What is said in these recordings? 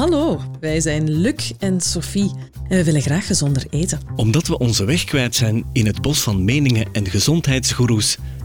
Hallo, wij zijn Luc en Sophie en we willen graag gezonder eten. Omdat we onze weg kwijt zijn in het bos van meningen en gezondheidsgoeroes,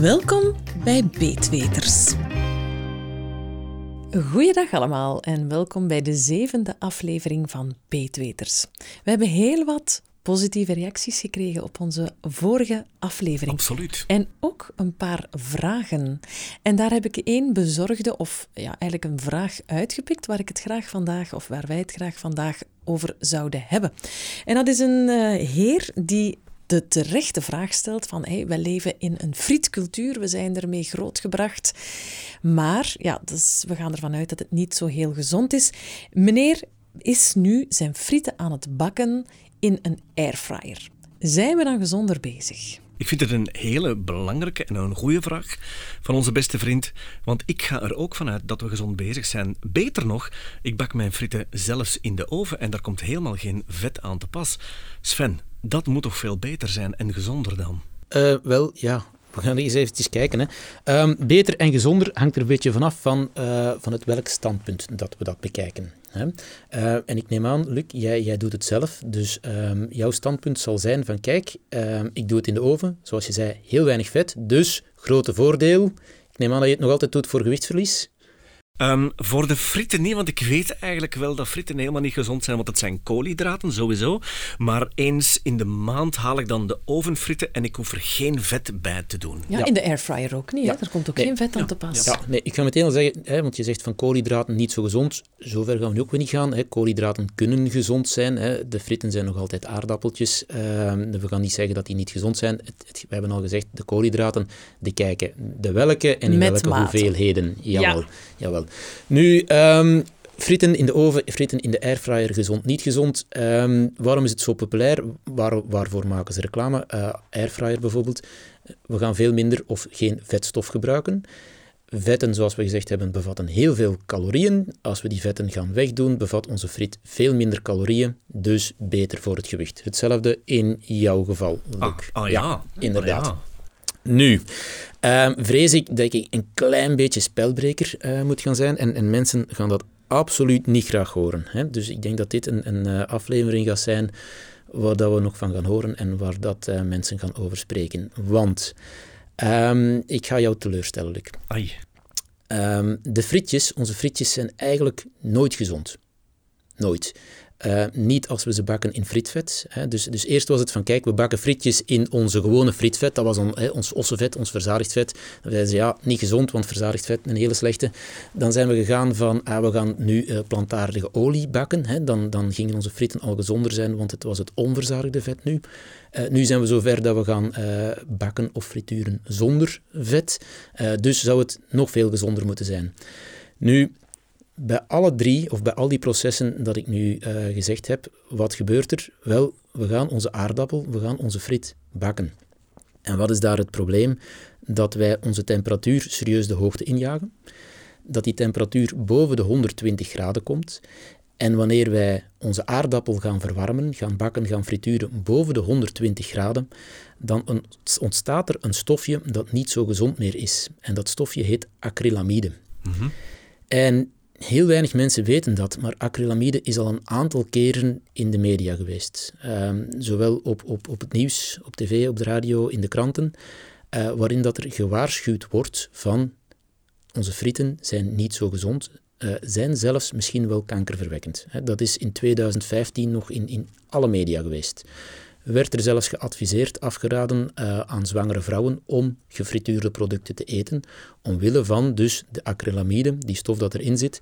Welkom bij Beetweters. Goeiedag allemaal en welkom bij de zevende aflevering van Beetweters. We hebben heel wat positieve reacties gekregen op onze vorige aflevering. Absoluut. En ook een paar vragen. En daar heb ik één bezorgde, of ja, eigenlijk een vraag uitgepikt waar ik het graag vandaag, of waar wij het graag vandaag over zouden hebben. En dat is een uh, heer die de terechte vraag stelt van hey, we leven in een frietcultuur, we zijn ermee grootgebracht. Maar ja, dus we gaan ervan uit dat het niet zo heel gezond is. Meneer is nu zijn frieten aan het bakken in een airfryer. Zijn we dan gezonder bezig? Ik vind het een hele belangrijke en een goede vraag van onze beste vriend. Want ik ga er ook vanuit dat we gezond bezig zijn. Beter nog, ik bak mijn frieten zelfs in de oven en daar komt helemaal geen vet aan te pas. Sven, dat moet toch veel beter zijn en gezonder dan? Uh, wel, ja. We gaan eens even kijken. Hè. Um, beter en gezonder hangt er een beetje vanaf van, uh, van het welk standpunt dat we dat bekijken. Hè. Uh, en ik neem aan, Luc, jij, jij doet het zelf. Dus um, jouw standpunt zal zijn van, kijk, um, ik doe het in de oven. Zoals je zei, heel weinig vet. Dus, grote voordeel. Ik neem aan dat je het nog altijd doet voor gewichtsverlies. Um, voor de frieten niet, want ik weet eigenlijk wel dat frieten helemaal niet gezond zijn, want het zijn koolhydraten sowieso. Maar eens in de maand haal ik dan de ovenfrieten en ik hoef er geen vet bij te doen. Ja, ja. in de airfryer ook niet. Ja. Er komt ook nee. geen vet aan te pas. Ja, nee, ik ga meteen al zeggen, hè, want je zegt van koolhydraten niet zo gezond. Zover gaan we nu ook weer niet gaan. Hè. Koolhydraten kunnen gezond zijn. Hè. De fritten zijn nog altijd aardappeltjes. Uh, we gaan niet zeggen dat die niet gezond zijn. Het, het, we hebben al gezegd, de koolhydraten, die kijken de welke en in Met welke mate. hoeveelheden. Jawel, ja. Nu, um, frieten in de oven, frieten in de airfryer, gezond, niet gezond. Um, waarom is het zo populair? Waar, waarvoor maken ze reclame? Uh, airfryer bijvoorbeeld. We gaan veel minder of geen vetstof gebruiken. Vetten, zoals we gezegd hebben, bevatten heel veel calorieën. Als we die vetten gaan wegdoen, bevat onze friet veel minder calorieën, dus beter voor het gewicht. Hetzelfde in jouw geval, Luc. Ah, ah ja. ja, inderdaad. Ah, ja. Nu, uh, vrees ik dat ik een klein beetje spelbreker uh, moet gaan zijn en, en, mensen gaan dat absoluut niet graag horen. Hè? Dus ik denk dat dit een, een uh, aflevering gaat zijn waar dat we nog van gaan horen en waar dat eh, mensen gaan over spreken. Want um, ik ga jou teleurstellen, Luc. Ai. Um, de frietjes, onze frietjes, zijn eigenlijk nooit gezond. Nooit. Uh, niet als we ze bakken in frietvet. Hè. Dus, dus eerst was het van, kijk, we bakken frietjes in onze gewone frietvet. Dat was on, hè, ons ossenvet, ons verzadigd vet. Dan zeiden ze, ja, niet gezond, want verzadigd vet, een hele slechte. Dan zijn we gegaan van, ah, we gaan nu uh, plantaardige olie bakken. Hè. Dan, dan gingen onze frieten al gezonder zijn, want het was het onverzadigde vet nu. Uh, nu zijn we zover dat we gaan bakken of frituren zonder vet. dus zou het nog veel gezonder moeten zijn. Nu, bij alle drie, of bij al die processen dat ik nu uh, gezegd heb, wat gebeurt er? Wel, we gaan onze aardappel, we gaan onze friet bakken. En wat is daar het probleem? Dat wij onze temperatuur serieus de hoogte injagen. Dat die temperatuur boven de 120 graden komt. En wanneer wij onze aardappel gaan verwarmen, gaan bakken, gaan frituren boven de 120 graden, dan ontstaat er een stofje dat niet zo gezond meer is. En dat stofje heet acrylamide. Mm-hmm. En Heel weinig mensen weten dat, maar acrylamide is al een aantal keren in de media geweest. Um, zowel op, op, op het nieuws, op tv, op de radio, in de kranten, uh, waarin dat er gewaarschuwd wordt van onze frieten zijn niet zo gezond, uh, zijn zelfs misschien wel kankerverwekkend. Dat is in 2015 nog in, in alle media geweest werd er zelfs geadviseerd, afgeraden uh, aan zwangere vrouwen om gefrituurde producten te eten, omwille van dus de acrylamide, die stof dat erin zit,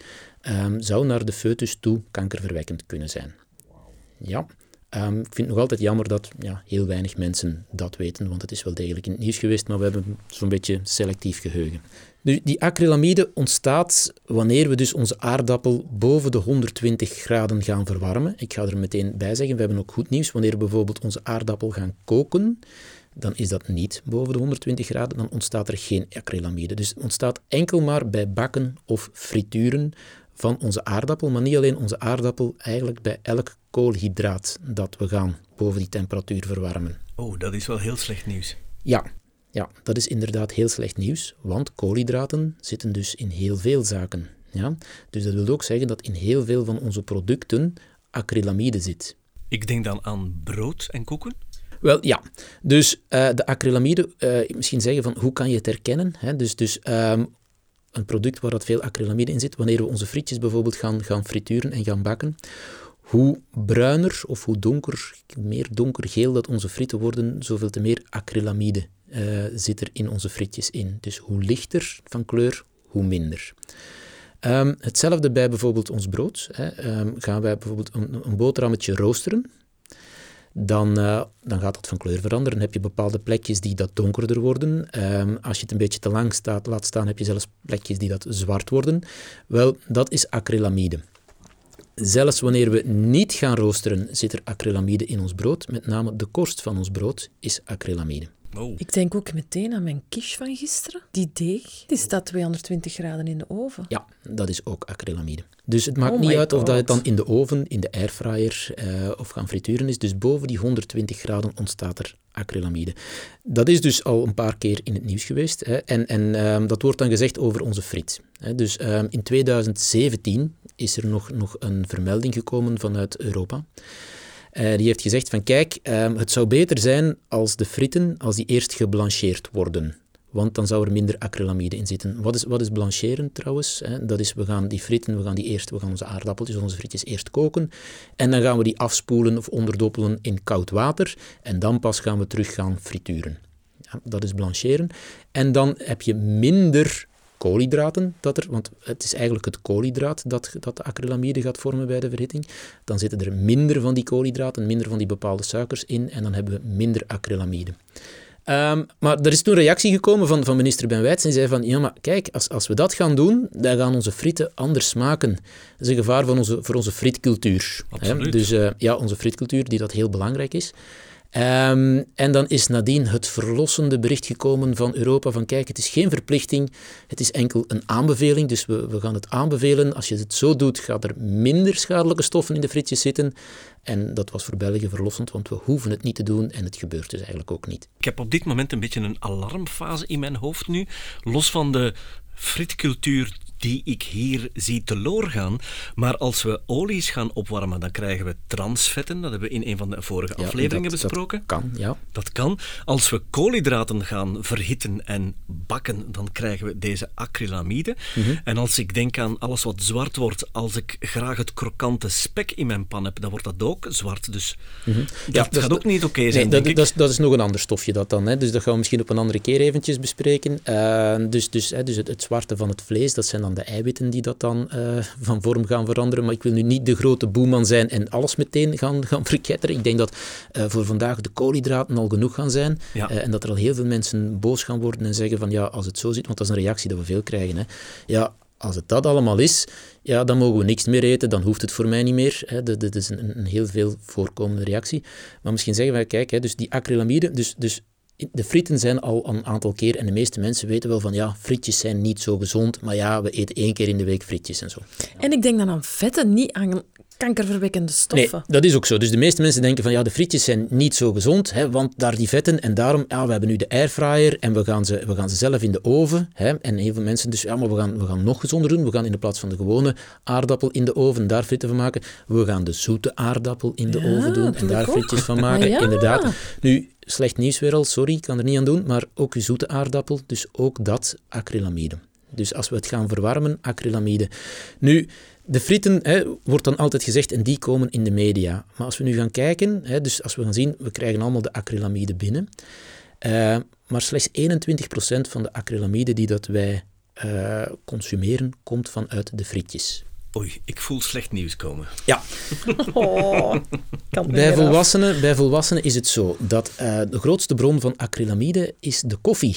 um, zou naar de foetus toe kankerverwekkend kunnen zijn. Ja, Ehm, ik vind het nog altijd jammer dat ja, heel weinig mensen dat weten, want het is wel degelijk in het nieuws geweest, maar we hebben zo'n beetje selectief geheugen. Die acrylamide ontstaat wanneer we dus onze aardappel boven de 120 graden gaan verwarmen. Ik ga er meteen bij zeggen, we hebben ook goed nieuws. Wanneer we bijvoorbeeld onze aardappel gaan koken, dan is dat niet boven de 120 graden, dan ontstaat er geen acrylamide. Dus het ontstaat enkel maar bij bakken of frituren van onze aardappel, maar niet alleen onze aardappel, eigenlijk bij elk koolhydraat dat we gaan boven die temperatuur verwarmen. Oh, dat is wel heel slecht nieuws. Ja, ja, dat is inderdaad heel slecht nieuws, want koolhydraten zitten dus in heel veel zaken. Ja? Dus dat wil ook zeggen dat in heel veel van onze producten acrylamide zit. Ik denk dan aan brood en koeken. Wel ja, dus uh, de acrylamide, uh, misschien zeggen van hoe kan je het herkennen? Hè? Dus, dus um, een product waar dat veel acrylamide in zit, wanneer we onze frietjes bijvoorbeeld gaan, gaan frituren en gaan bakken, hoe bruiner of hoe donker, meer donkergeel dat onze frieten worden, zoveel te meer acrylamide uh, zit er in onze frietjes in. Dus hoe lichter van kleur, hoe minder. Um, hetzelfde bij bijvoorbeeld ons brood. Hè. Um, gaan wij bijvoorbeeld een, een boterhammetje roosteren, dan, uh, dan gaat dat van kleur veranderen. Dan heb je bepaalde plekjes die dat donkerder worden. Um, als je het een beetje te lang staat, laat staan, heb je zelfs plekjes die dat zwart worden. Wel, dat is acrylamide. Zelfs wanneer we niet gaan roosteren, zit er acrylamide in ons brood. Met name de korst van ons brood is acrylamide. Oh. Ik denk ook meteen aan mijn quiche van gisteren. Die deeg, die staat 220 graden in de oven. Ja, dat is ook acrylamide. Dus het maakt oh niet uit of dat het dan in de oven, in de airfryer uh, of gaan frituren is. Dus boven die 120 graden ontstaat er acrylamide. Dat is dus al een paar keer in het nieuws geweest. Hè. En, en um, dat wordt dan gezegd over onze friet. Hè. Dus um, in 2017 is er nog, nog een vermelding gekomen vanuit Europa. Uh, die heeft gezegd van kijk, uh, het zou beter zijn als de fritten als die eerst geblancheerd worden. Want dan zou er minder acrylamide in zitten. Wat is, wat is blancheren trouwens? Dat is, we gaan die fritten, we gaan die eerst, we gaan onze aardappeltjes, onze frietjes eerst koken. En dan gaan we die afspoelen of onderdoppelen in koud water. En dan pas gaan we terug gaan frituren. Ja, dat is blancheren. En dan heb je minder koolhydraten dat er, want het is eigenlijk het koolhydraat dat, dat de acrylamide gaat vormen bij de verhitting. Dan zitten er minder van die koolhydraten, minder van die bepaalde suikers in en dan hebben we minder acrylamide. Um, maar er is toen een reactie gekomen van, van minister Ben Wijts en zei van, ja maar kijk, als, als we dat gaan doen, dan gaan onze frieten anders smaken. Dat is een gevaar van onze, voor onze frietcultuur. Absoluut. Dus uh, ja, onze frietcultuur, die dat heel belangrijk is. Um, en dan is nadien het verlossende bericht gekomen van Europa van kijk, het is geen verplichting, het is enkel een aanbeveling, dus we, we gaan het aanbevelen. Als je het zo doet, gaat er minder schadelijke stoffen in de frietjes zitten. En dat was voor België verlossend, want we hoeven het niet te doen en het gebeurt dus eigenlijk ook niet. Ik heb op dit moment een beetje een alarmfase in mijn hoofd nu. Los van de frietcultuur die ik hier zie teloor gaan. Maar als we olies gaan opwarmen, dan krijgen we transvetten. Dat hebben we in een van de vorige ja, afleveringen dat, besproken. Dat kan, ja. Dat kan. Als we koolhydraten gaan verhitten en bakken, dan krijgen we deze acrylamide. Mm -hmm. En als ik denk aan alles wat zwart wordt, als ik graag het krokante spek in mijn pan heb, dan wordt dat ook zwart. Dus mm -hmm. ja, dat, gaat ook niet oké okay zijn, nee, dat, dat, is, dat is nog een ander stofje dat dan. Hè. Dus dat gaan we misschien op een andere keer eventjes bespreken. Uh, dus dus, hè, dus het, het zwarte van het vlees, dat zijn dan de eiwitten die dat dan uh, van vorm gaan veranderen. Maar ik wil nu niet de grote boeman zijn en alles meteen gaan, gaan verketteren. Ik denk dat uh, voor vandaag de koolhydraten al genoeg gaan zijn. Ja. Uh, en dat er al heel veel mensen boos gaan worden en zeggen van ja, als het zo zit, want dat is een reactie dat we veel krijgen. Hè. Ja, als het dat allemaal is, ja, dan mogen we niks meer eten, dan hoeft het voor mij niet meer. Hè. Dat, dat is een, een, heel veel voorkomende reactie. Maar misschien zeggen wij, kijk, hè, dus die acrylamide, dus, dus de frieten zijn al een aantal keer, en de meeste mensen weten wel van ja, frietjes zijn niet zo gezond, maar ja, we eten één keer in de week frietjes en zo. En ik denk dan aan vetten, niet aan kankerverwekkende stoffen. Nee, dat is ook zo. Dus de meeste mensen denken van ja, de frietjes zijn niet zo gezond, hè, want daar die vetten en daarom, ja, we hebben nu de airfryer en we gaan ze, we gaan ze zelf in de oven. Hè, en heel veel mensen dus, ja, maar we gaan, we gaan nog gezonder doen. We gaan in de plaats van de gewone aardappel in de oven, daar frieten van maken. We gaan de zoete aardappel in de ja, oven doen en daar frietjes van maken. Ja. Inderdaad. Nu, slecht nieuws weer al, sorry, ik kan er niet aan doen, maar ook uw zoete aardappel, dus ook dat acrylamide. Dus als we het gaan verwarmen, acrylamide. Nu, de frieten, hè, wordt dan altijd gezegd, en die komen in de media. Maar als we nu gaan kijken, hè, dus als we gaan zien, we krijgen allemaal de acrylamide binnen. Uh, maar slechts 21% van de acrylamide die dat wij uh, consumeren, komt vanuit de frietjes. Oei, ik voel slecht nieuws komen. Ja. Oh, Bij volwassenen, bij volwassenen is het zo dat eh, de grootste bron van acrylamide is de koffie.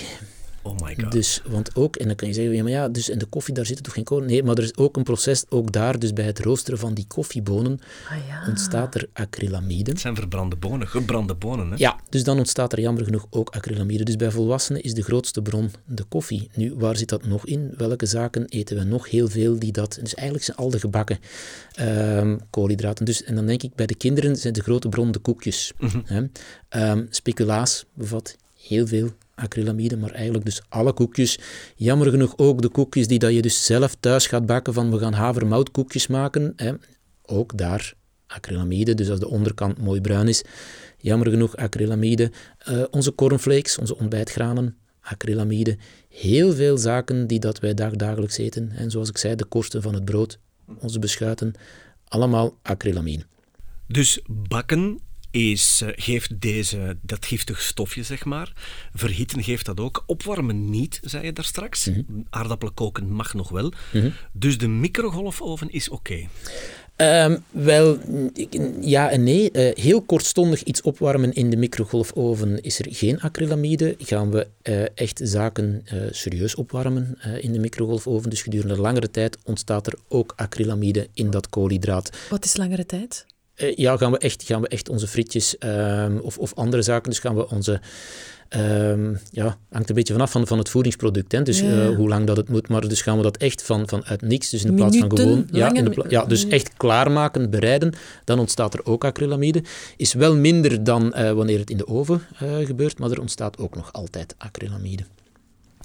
Oh my god. Dus, want ook, en dan kan je zeggen, ja, maar ja, dus in de koffie daar zitten toch geen kolen? Nee, maar er is ook een proces, ook daar, dus bij het roosteren van die koffiebonen, Ah, ja. ontstaat er acrylamide. Het zijn verbrande bonen, gebrande bonen. Hè? Ja, dus dan ontstaat er jammer genoeg ook acrylamide. Dus bij volwassenen is de grootste bron de koffie. Nu, waar zit dat nog in? Welke zaken eten we nog heel veel die dat... Dus eigenlijk zijn al de gebakken ehm, koolhydraten. Dus, en dan denk ik, bij de kinderen zijn de grote bron de koekjes. Hè? Ehm, speculaas bevat heel veel acrylamide, maar eigenlijk dus alle koekjes. Jammer genoeg ook de koekjes die dat je dus zelf thuis gaat bakken van we gaan havermoutkoekjes maken. Hè? Ook daar acrylamide, dus als de onderkant mooi bruin is. Jammer genoeg acrylamide. Eh, onze cornflakes, onze ontbijtgranen, acrylamide. Heel veel zaken die dat wij dagdagelijks eten. En zoals ik zei, de korsten van het brood, onze beschuiten, allemaal acrylamine. Dus bakken is, eh, geeft deze, dat giftig stofje, zeg maar. Verhitten geeft dat ook. Opwarmen niet, zei je daar straks. Aardappelen koken mag nog wel. Dus de microgolfoven is oké. Ehm, wel, ja en nee. Eh, heel kortstondig iets opwarmen in de microgolfoven is er geen acrylamide. Gaan we eh, echt zaken eh, serieus opwarmen eh, in de microgolfoven, dus gedurende langere tijd ontstaat er ook acrylamide in dat koolhydraat. Wat is langere tijd? Eh, ja, gaan we echt, gaan we echt onze frietjes ehm, of, of andere zaken, dus gaan we onze... ehm, ja, hangt een beetje vanaf van, van het voedingsproduct, hè? dus Ja, eh, hoe lang dat het moet. Maar dus gaan we dat echt van, van uit niks, dus in plaats van gewoon... Ja, in de pla- ja, dus echt klaarmaken, bereiden, dan ontstaat er ook acrylamide. Is wel minder dan eh, wanneer het in de oven gebeurt, maar er ontstaat ook nog altijd acrylamide.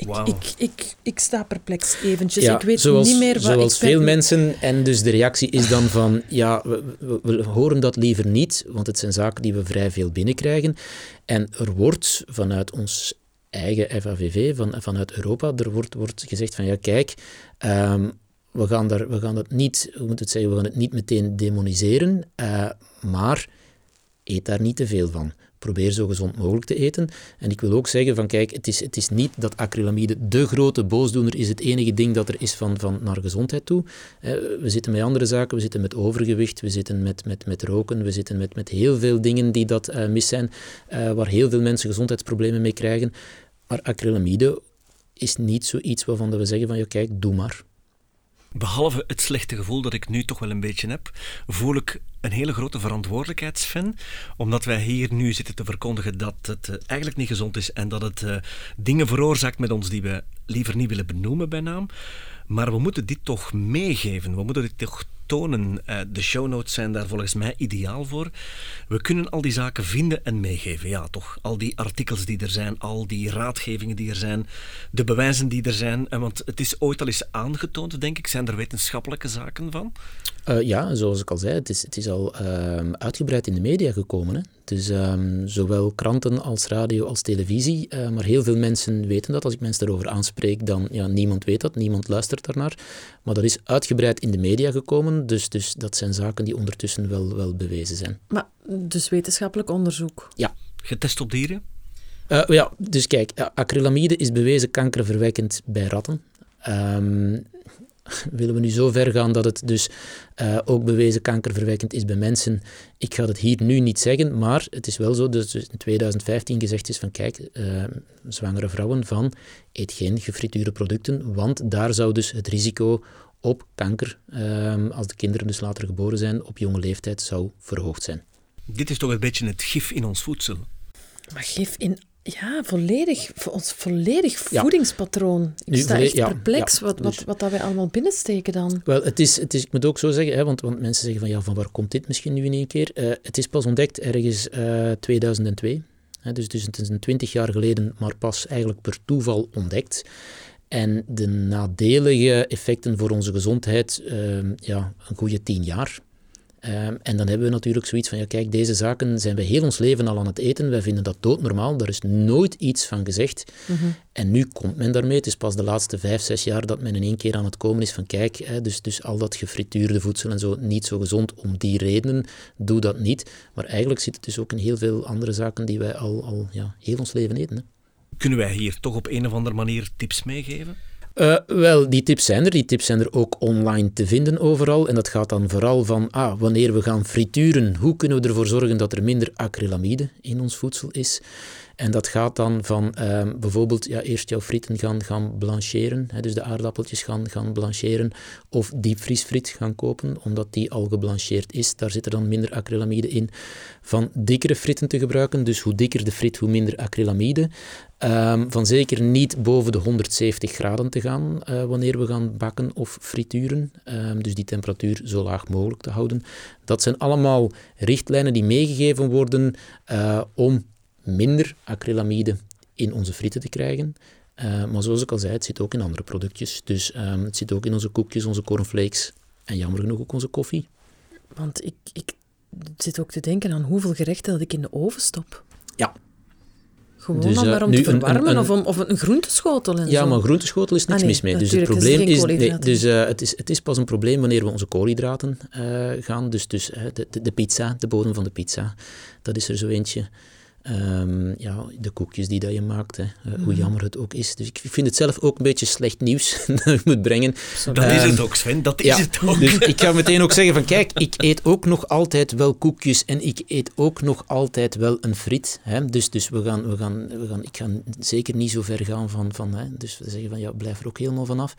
Ik, ik, ik, ik sta perplex eventjes. Ja, ik weet zoals, niet meer wat Zoals ik ben- veel mensen. En dus de reactie is dan van, ja, we, we- we horen dat liever niet, want het zijn zaken die we vrij veel binnenkrijgen. En er wordt vanuit ons eigen FAVV, van, vanuit Europa, er wordt, wordt gezegd van, ja, kijk, ehm, we, gaan daar, we gaan dat niet, hoe moet het zeggen, we gaan het niet meteen demoniseren, eh, maar eet daar niet te veel van. Probeer zo gezond mogelijk te eten. En ik wil ook zeggen van kijk, het is, het is niet dat acrylamide de grote boosdoener is, het enige ding dat er is van, van naar gezondheid toe. Eh, we zitten met andere zaken, we zitten met overgewicht, we zitten met, met, met roken, we zitten met, met heel veel dingen die dat eh, mis zijn, eh, waar heel veel mensen gezondheidsproblemen mee krijgen. Maar acrylamide is niet zoiets waarvan we zeggen van ja kijk, doe maar. Behalve het slechte gevoel dat ik nu toch wel een beetje heb, voel ik een hele grote verantwoordelijkheid, Sven. Omdat wij hier nu zitten te verkondigen dat het eh, eigenlijk niet gezond is en dat het eh, dingen veroorzaakt met ons die we liever niet willen benoemen bij naam. Maar we moeten dit toch meegeven. We moeten dit toch tonen. Eh, de show notes zijn daar volgens mij ideaal voor. We kunnen al die zaken vinden en meegeven. Ja, toch. Al die artikels die er zijn, al die raadgevingen die er zijn, de bewijzen die er zijn. Eh, Want het is ooit al eens aangetoond, denk ik. Zijn er wetenschappelijke zaken van? Eh, ja, zoals ik al zei, het is, het is al ehm, uitgebreid in de media gekomen. Hè? Dus zowel kranten als radio als televisie. maar heel veel mensen weten dat. Als ik mensen daarover aanspreek, dan ja, niemand weet dat, niemand luistert daarnaar. Maar dat is uitgebreid in de media gekomen. Dus, dus dat zijn zaken die ondertussen wel, wel bewezen zijn. Maar, dus wetenschappelijk onderzoek. Ja. Getest op dieren? Eh, ja, dus kijk, eh, acrylamide is bewezen kankerverwekkend bij ratten. Ehm, willen we nu zo ver gaan dat het dus eh, ook bewezen kankerverwekkend is bij mensen? Ik ga het hier nu niet zeggen, maar het is wel zo dat dus in 2015 gezegd is van kijk, eh, zwangere vrouwen van eet geen gefrituurde producten, want daar zou dus het risico op kanker, ehm, als de kinderen dus later geboren zijn, op jonge leeftijd zou verhoogd zijn. Dit is toch een beetje het gif in ons voedsel. Maar geef in... Ja, volledig, voor ons volledig Ja. voedingspatroon. Ik Nu, sta echt ja, perplex ja, wat, wat, wat dat wij allemaal binnensteken dan. Wel, het is, het is, ik moet ook zo zeggen, hè, want, want mensen zeggen van ja, van waar komt dit misschien nu in één keer? Eh, het is pas ontdekt ergens eh 2002. Hè, dus, dus het is een twintig jaar geleden, maar pas eigenlijk per toeval ontdekt. En de nadelige effecten voor onze gezondheid, ehm, ja, een goede tien jaar. Ehm, en dan hebben we natuurlijk zoiets van, ja kijk, deze zaken zijn we heel ons leven al aan het eten. Wij vinden dat doodnormaal, daar is nooit iets van gezegd. En nu komt men daarmee. Het is pas de laatste vijf, zes jaar dat men in één keer aan het komen is van, kijk, hè, dus, dus al dat gefrituurde voedsel en zo, niet zo gezond om die redenen, doe dat niet. Maar eigenlijk zit het dus ook in heel veel andere zaken die wij al, al ja, heel ons leven eten. Hè. Kunnen wij hier toch op een of andere manier tips meegeven? Uh, wel, die tips zijn er. Die tips zijn er ook online te vinden overal. En dat gaat dan vooral van, ah, wanneer we gaan frituren, hoe kunnen we ervoor zorgen dat er minder acrylamide in ons voedsel is? En dat gaat dan van uh, bijvoorbeeld ja, eerst jouw frieten gaan, gaan blancheren, hè, dus de aardappeltjes gaan, gaan blancheren, of diepvriesfriet gaan kopen, omdat die al geblancheerd is. Daar zit er dan minder acrylamide in. Van dikkere fritten te gebruiken, dus hoe dikker de frit, hoe minder acrylamide. Um, van zeker niet boven de 170 graden te gaan uh, wanneer we gaan bakken of frituren. Um, dus die temperatuur zo laag mogelijk te houden. Dat zijn allemaal richtlijnen die meegegeven worden uh, om minder acrylamide in onze frieten te krijgen. Uh, maar zoals ik al zei, het zit ook in andere productjes. Dus um, het zit ook in onze koekjes, onze cornflakes en jammer genoeg ook onze koffie. Want ik, ik zit ook te denken aan hoeveel gerechten dat ik in de oven stop. Ja. Gewoon dus, uh, maar om te verwarmen een, een, of, om, of een groenteschotel en Ja, zo. maar een groenteschotel is niks ah, nee, mis mee. Dus het probleem is, nee, dus, uh, het, is, het is pas een probleem wanneer we onze koolhydraten uh, gaan. Dus, dus de, de, de pizza, de bodem van de pizza, dat is er zo eentje. Um, ja, de koekjes die dat je maakt, hè. Uh, mm. hoe jammer het ook is. Dus ik vind het zelf ook een beetje slecht nieuws dat ik moet brengen. Dat um, is het ook, Sven, dat ja, is het ook. Dus ik ga meteen ook zeggen van, kijk, ik eet ook nog altijd wel koekjes en ik eet ook nog altijd wel een friet. Hè. Dus, dus we gaan, we gaan, we gaan, ik ga zeker niet zo ver gaan van, van hè. dus we zeggen van, ja, blijf er ook helemaal vanaf.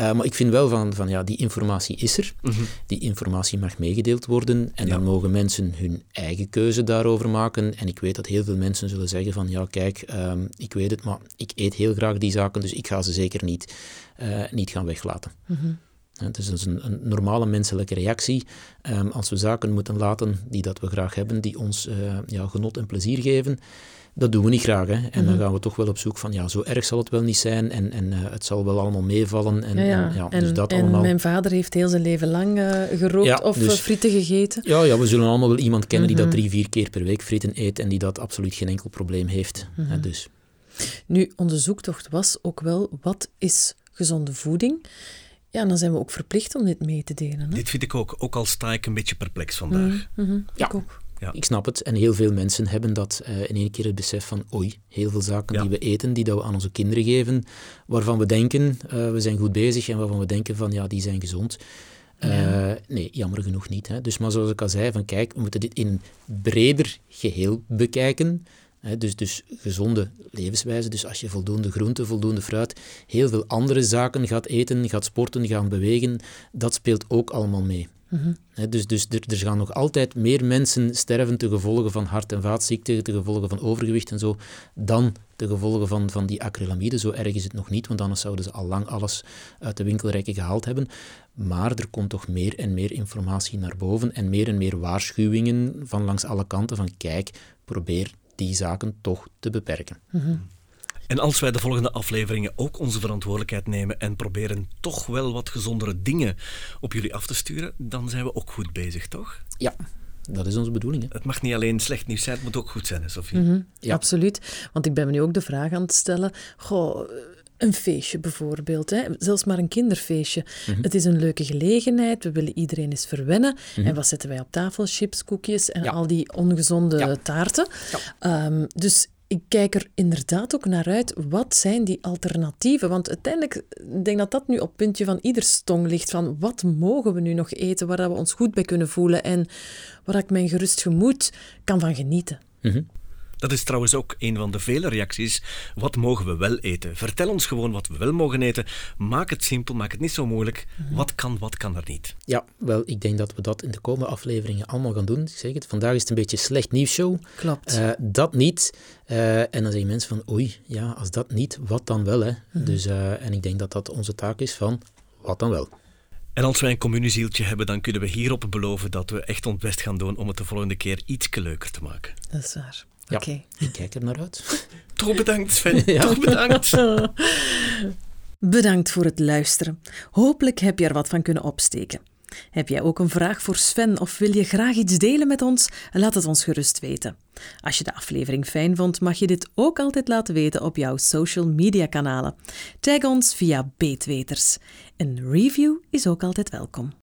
Uh, maar ik vind wel van, van ja, die informatie is er. Mm -hmm. Die informatie mag meegedeeld worden en ja. dan mogen mensen hun eigen keuze daarover maken. En ik weet dat heel veel mensen zullen zeggen van ja, kijk, um, ik weet het, maar ik eet heel graag die zaken, dus ik ga ze zeker niet, uh, niet gaan weglaten. Mm -hmm. Het is dus een, een, normale menselijke reactie. Um, als we zaken moeten laten die dat we graag hebben, die ons uh, ja, genot en plezier geven, dat doen we niet graag. Hè? En dan gaan we toch wel op zoek van, ja, zo erg zal het wel niet zijn en, en uh, het zal wel allemaal meevallen. En, ja, ja. en, ja, en, dus dat en allemaal... mijn vader heeft heel zijn leven lang uh, gerookt of dus- frieten gegeten. Ja, ja, we zullen allemaal wel iemand kennen die dat Mhm. drie, vier keer per week frieten eet en die dat absoluut geen enkel probleem heeft. Mhm. Hè, dus. Nu, onze zoektocht was ook wel, wat is gezonde voeding? Ja, dan zijn we ook verplicht om dit mee te delen. Hè? Dit vind ik ook, ook al sta ik een beetje perplex vandaag. Mhm, Ja. Ik ook. Ja. Ik snap het. En heel veel mensen hebben dat eh, in één keer het besef van oei, heel veel zaken Ja. die we eten, die dat we aan onze kinderen geven, waarvan we denken, eh, we zijn goed bezig en waarvan we denken van ja, die zijn gezond. Eh, nee, jammer genoeg niet. Hè. Dus maar zoals ik al zei, van kijk, we moeten dit in een breder geheel bekijken. Dus, dus gezonde levenswijze. Dus als je voldoende groente, voldoende fruit, heel veel andere zaken gaat eten, gaat sporten, gaan bewegen, dat speelt ook allemaal mee. Hè, dus dus er, er gaan nog altijd meer mensen sterven te gevolgen van hart- en vaatziekten, te gevolgen van overgewicht en zo, dan de gevolgen van, van die acrylamide. Zo erg is het nog niet, want anders zouden ze al lang alles uit de winkelrekken gehaald hebben. Maar er komt toch meer en meer informatie naar boven en meer en meer waarschuwingen van langs alle kanten van kijk, probeer die zaken toch te beperken. En als wij de volgende afleveringen ook onze verantwoordelijkheid nemen en proberen toch wel wat gezondere dingen op jullie af te sturen, dan zijn we ook goed bezig, toch? Ja, dat is onze bedoeling. Hè? Het mag niet alleen slecht nieuws zijn, het moet ook goed zijn, hè, Sophie? Mhm, Ja. Absoluut. Want ik ben me nu ook de vraag aan het stellen. Goh, een feestje bijvoorbeeld, hè? zelfs maar een kinderfeestje. Mhm. Het is een leuke gelegenheid, we willen iedereen eens verwennen. En wat zetten wij op tafel? Chips, koekjes en Mhm. Ja. al die ongezonde Ja. taarten. Ja. Ehm, dus ik kijk er inderdaad ook naar uit, wat zijn die alternatieven? Want uiteindelijk ik denk dat dat nu op het puntje van ieder stong ligt, van wat mogen we nu nog eten, waar we ons goed bij kunnen voelen en waar ik mijn gerust gemoed kan van genieten. Mhm. Dat is trouwens ook een van de vele reacties. Wat mogen we wel eten? Vertel ons gewoon wat we wel mogen eten. Maak het simpel, maak het niet zo moeilijk. Wat kan, wat kan er niet? Ja, wel, ik denk dat we dat in de komende afleveringen allemaal gaan doen. Ik zeg het, vandaag is het een beetje een slecht nieuwsshow. Klopt. Eh, dat niet. Eh, en dan zeggen mensen van, oei, ja, als dat niet, wat dan wel? Hè? dus, eh, en ik denk dat dat onze taak is van, wat dan wel? En als wij een communiezieltje hebben, dan kunnen we hierop beloven dat we echt ons best gaan doen om het de volgende keer iets leuker te maken. Dat is waar. Ja. Oké. Ik kijk er naar uit. Toch bedankt, Sven. Ja. Toch bedankt. Bedankt voor het luisteren. Hopelijk heb je er wat van kunnen opsteken. Heb jij ook een vraag voor Sven of wil je graag iets delen met ons? Laat het ons gerust weten. Als je de aflevering fijn vond, mag je dit ook altijd laten weten op jouw social media kanalen. Tag ons via Beetweters. Een review is ook altijd welkom.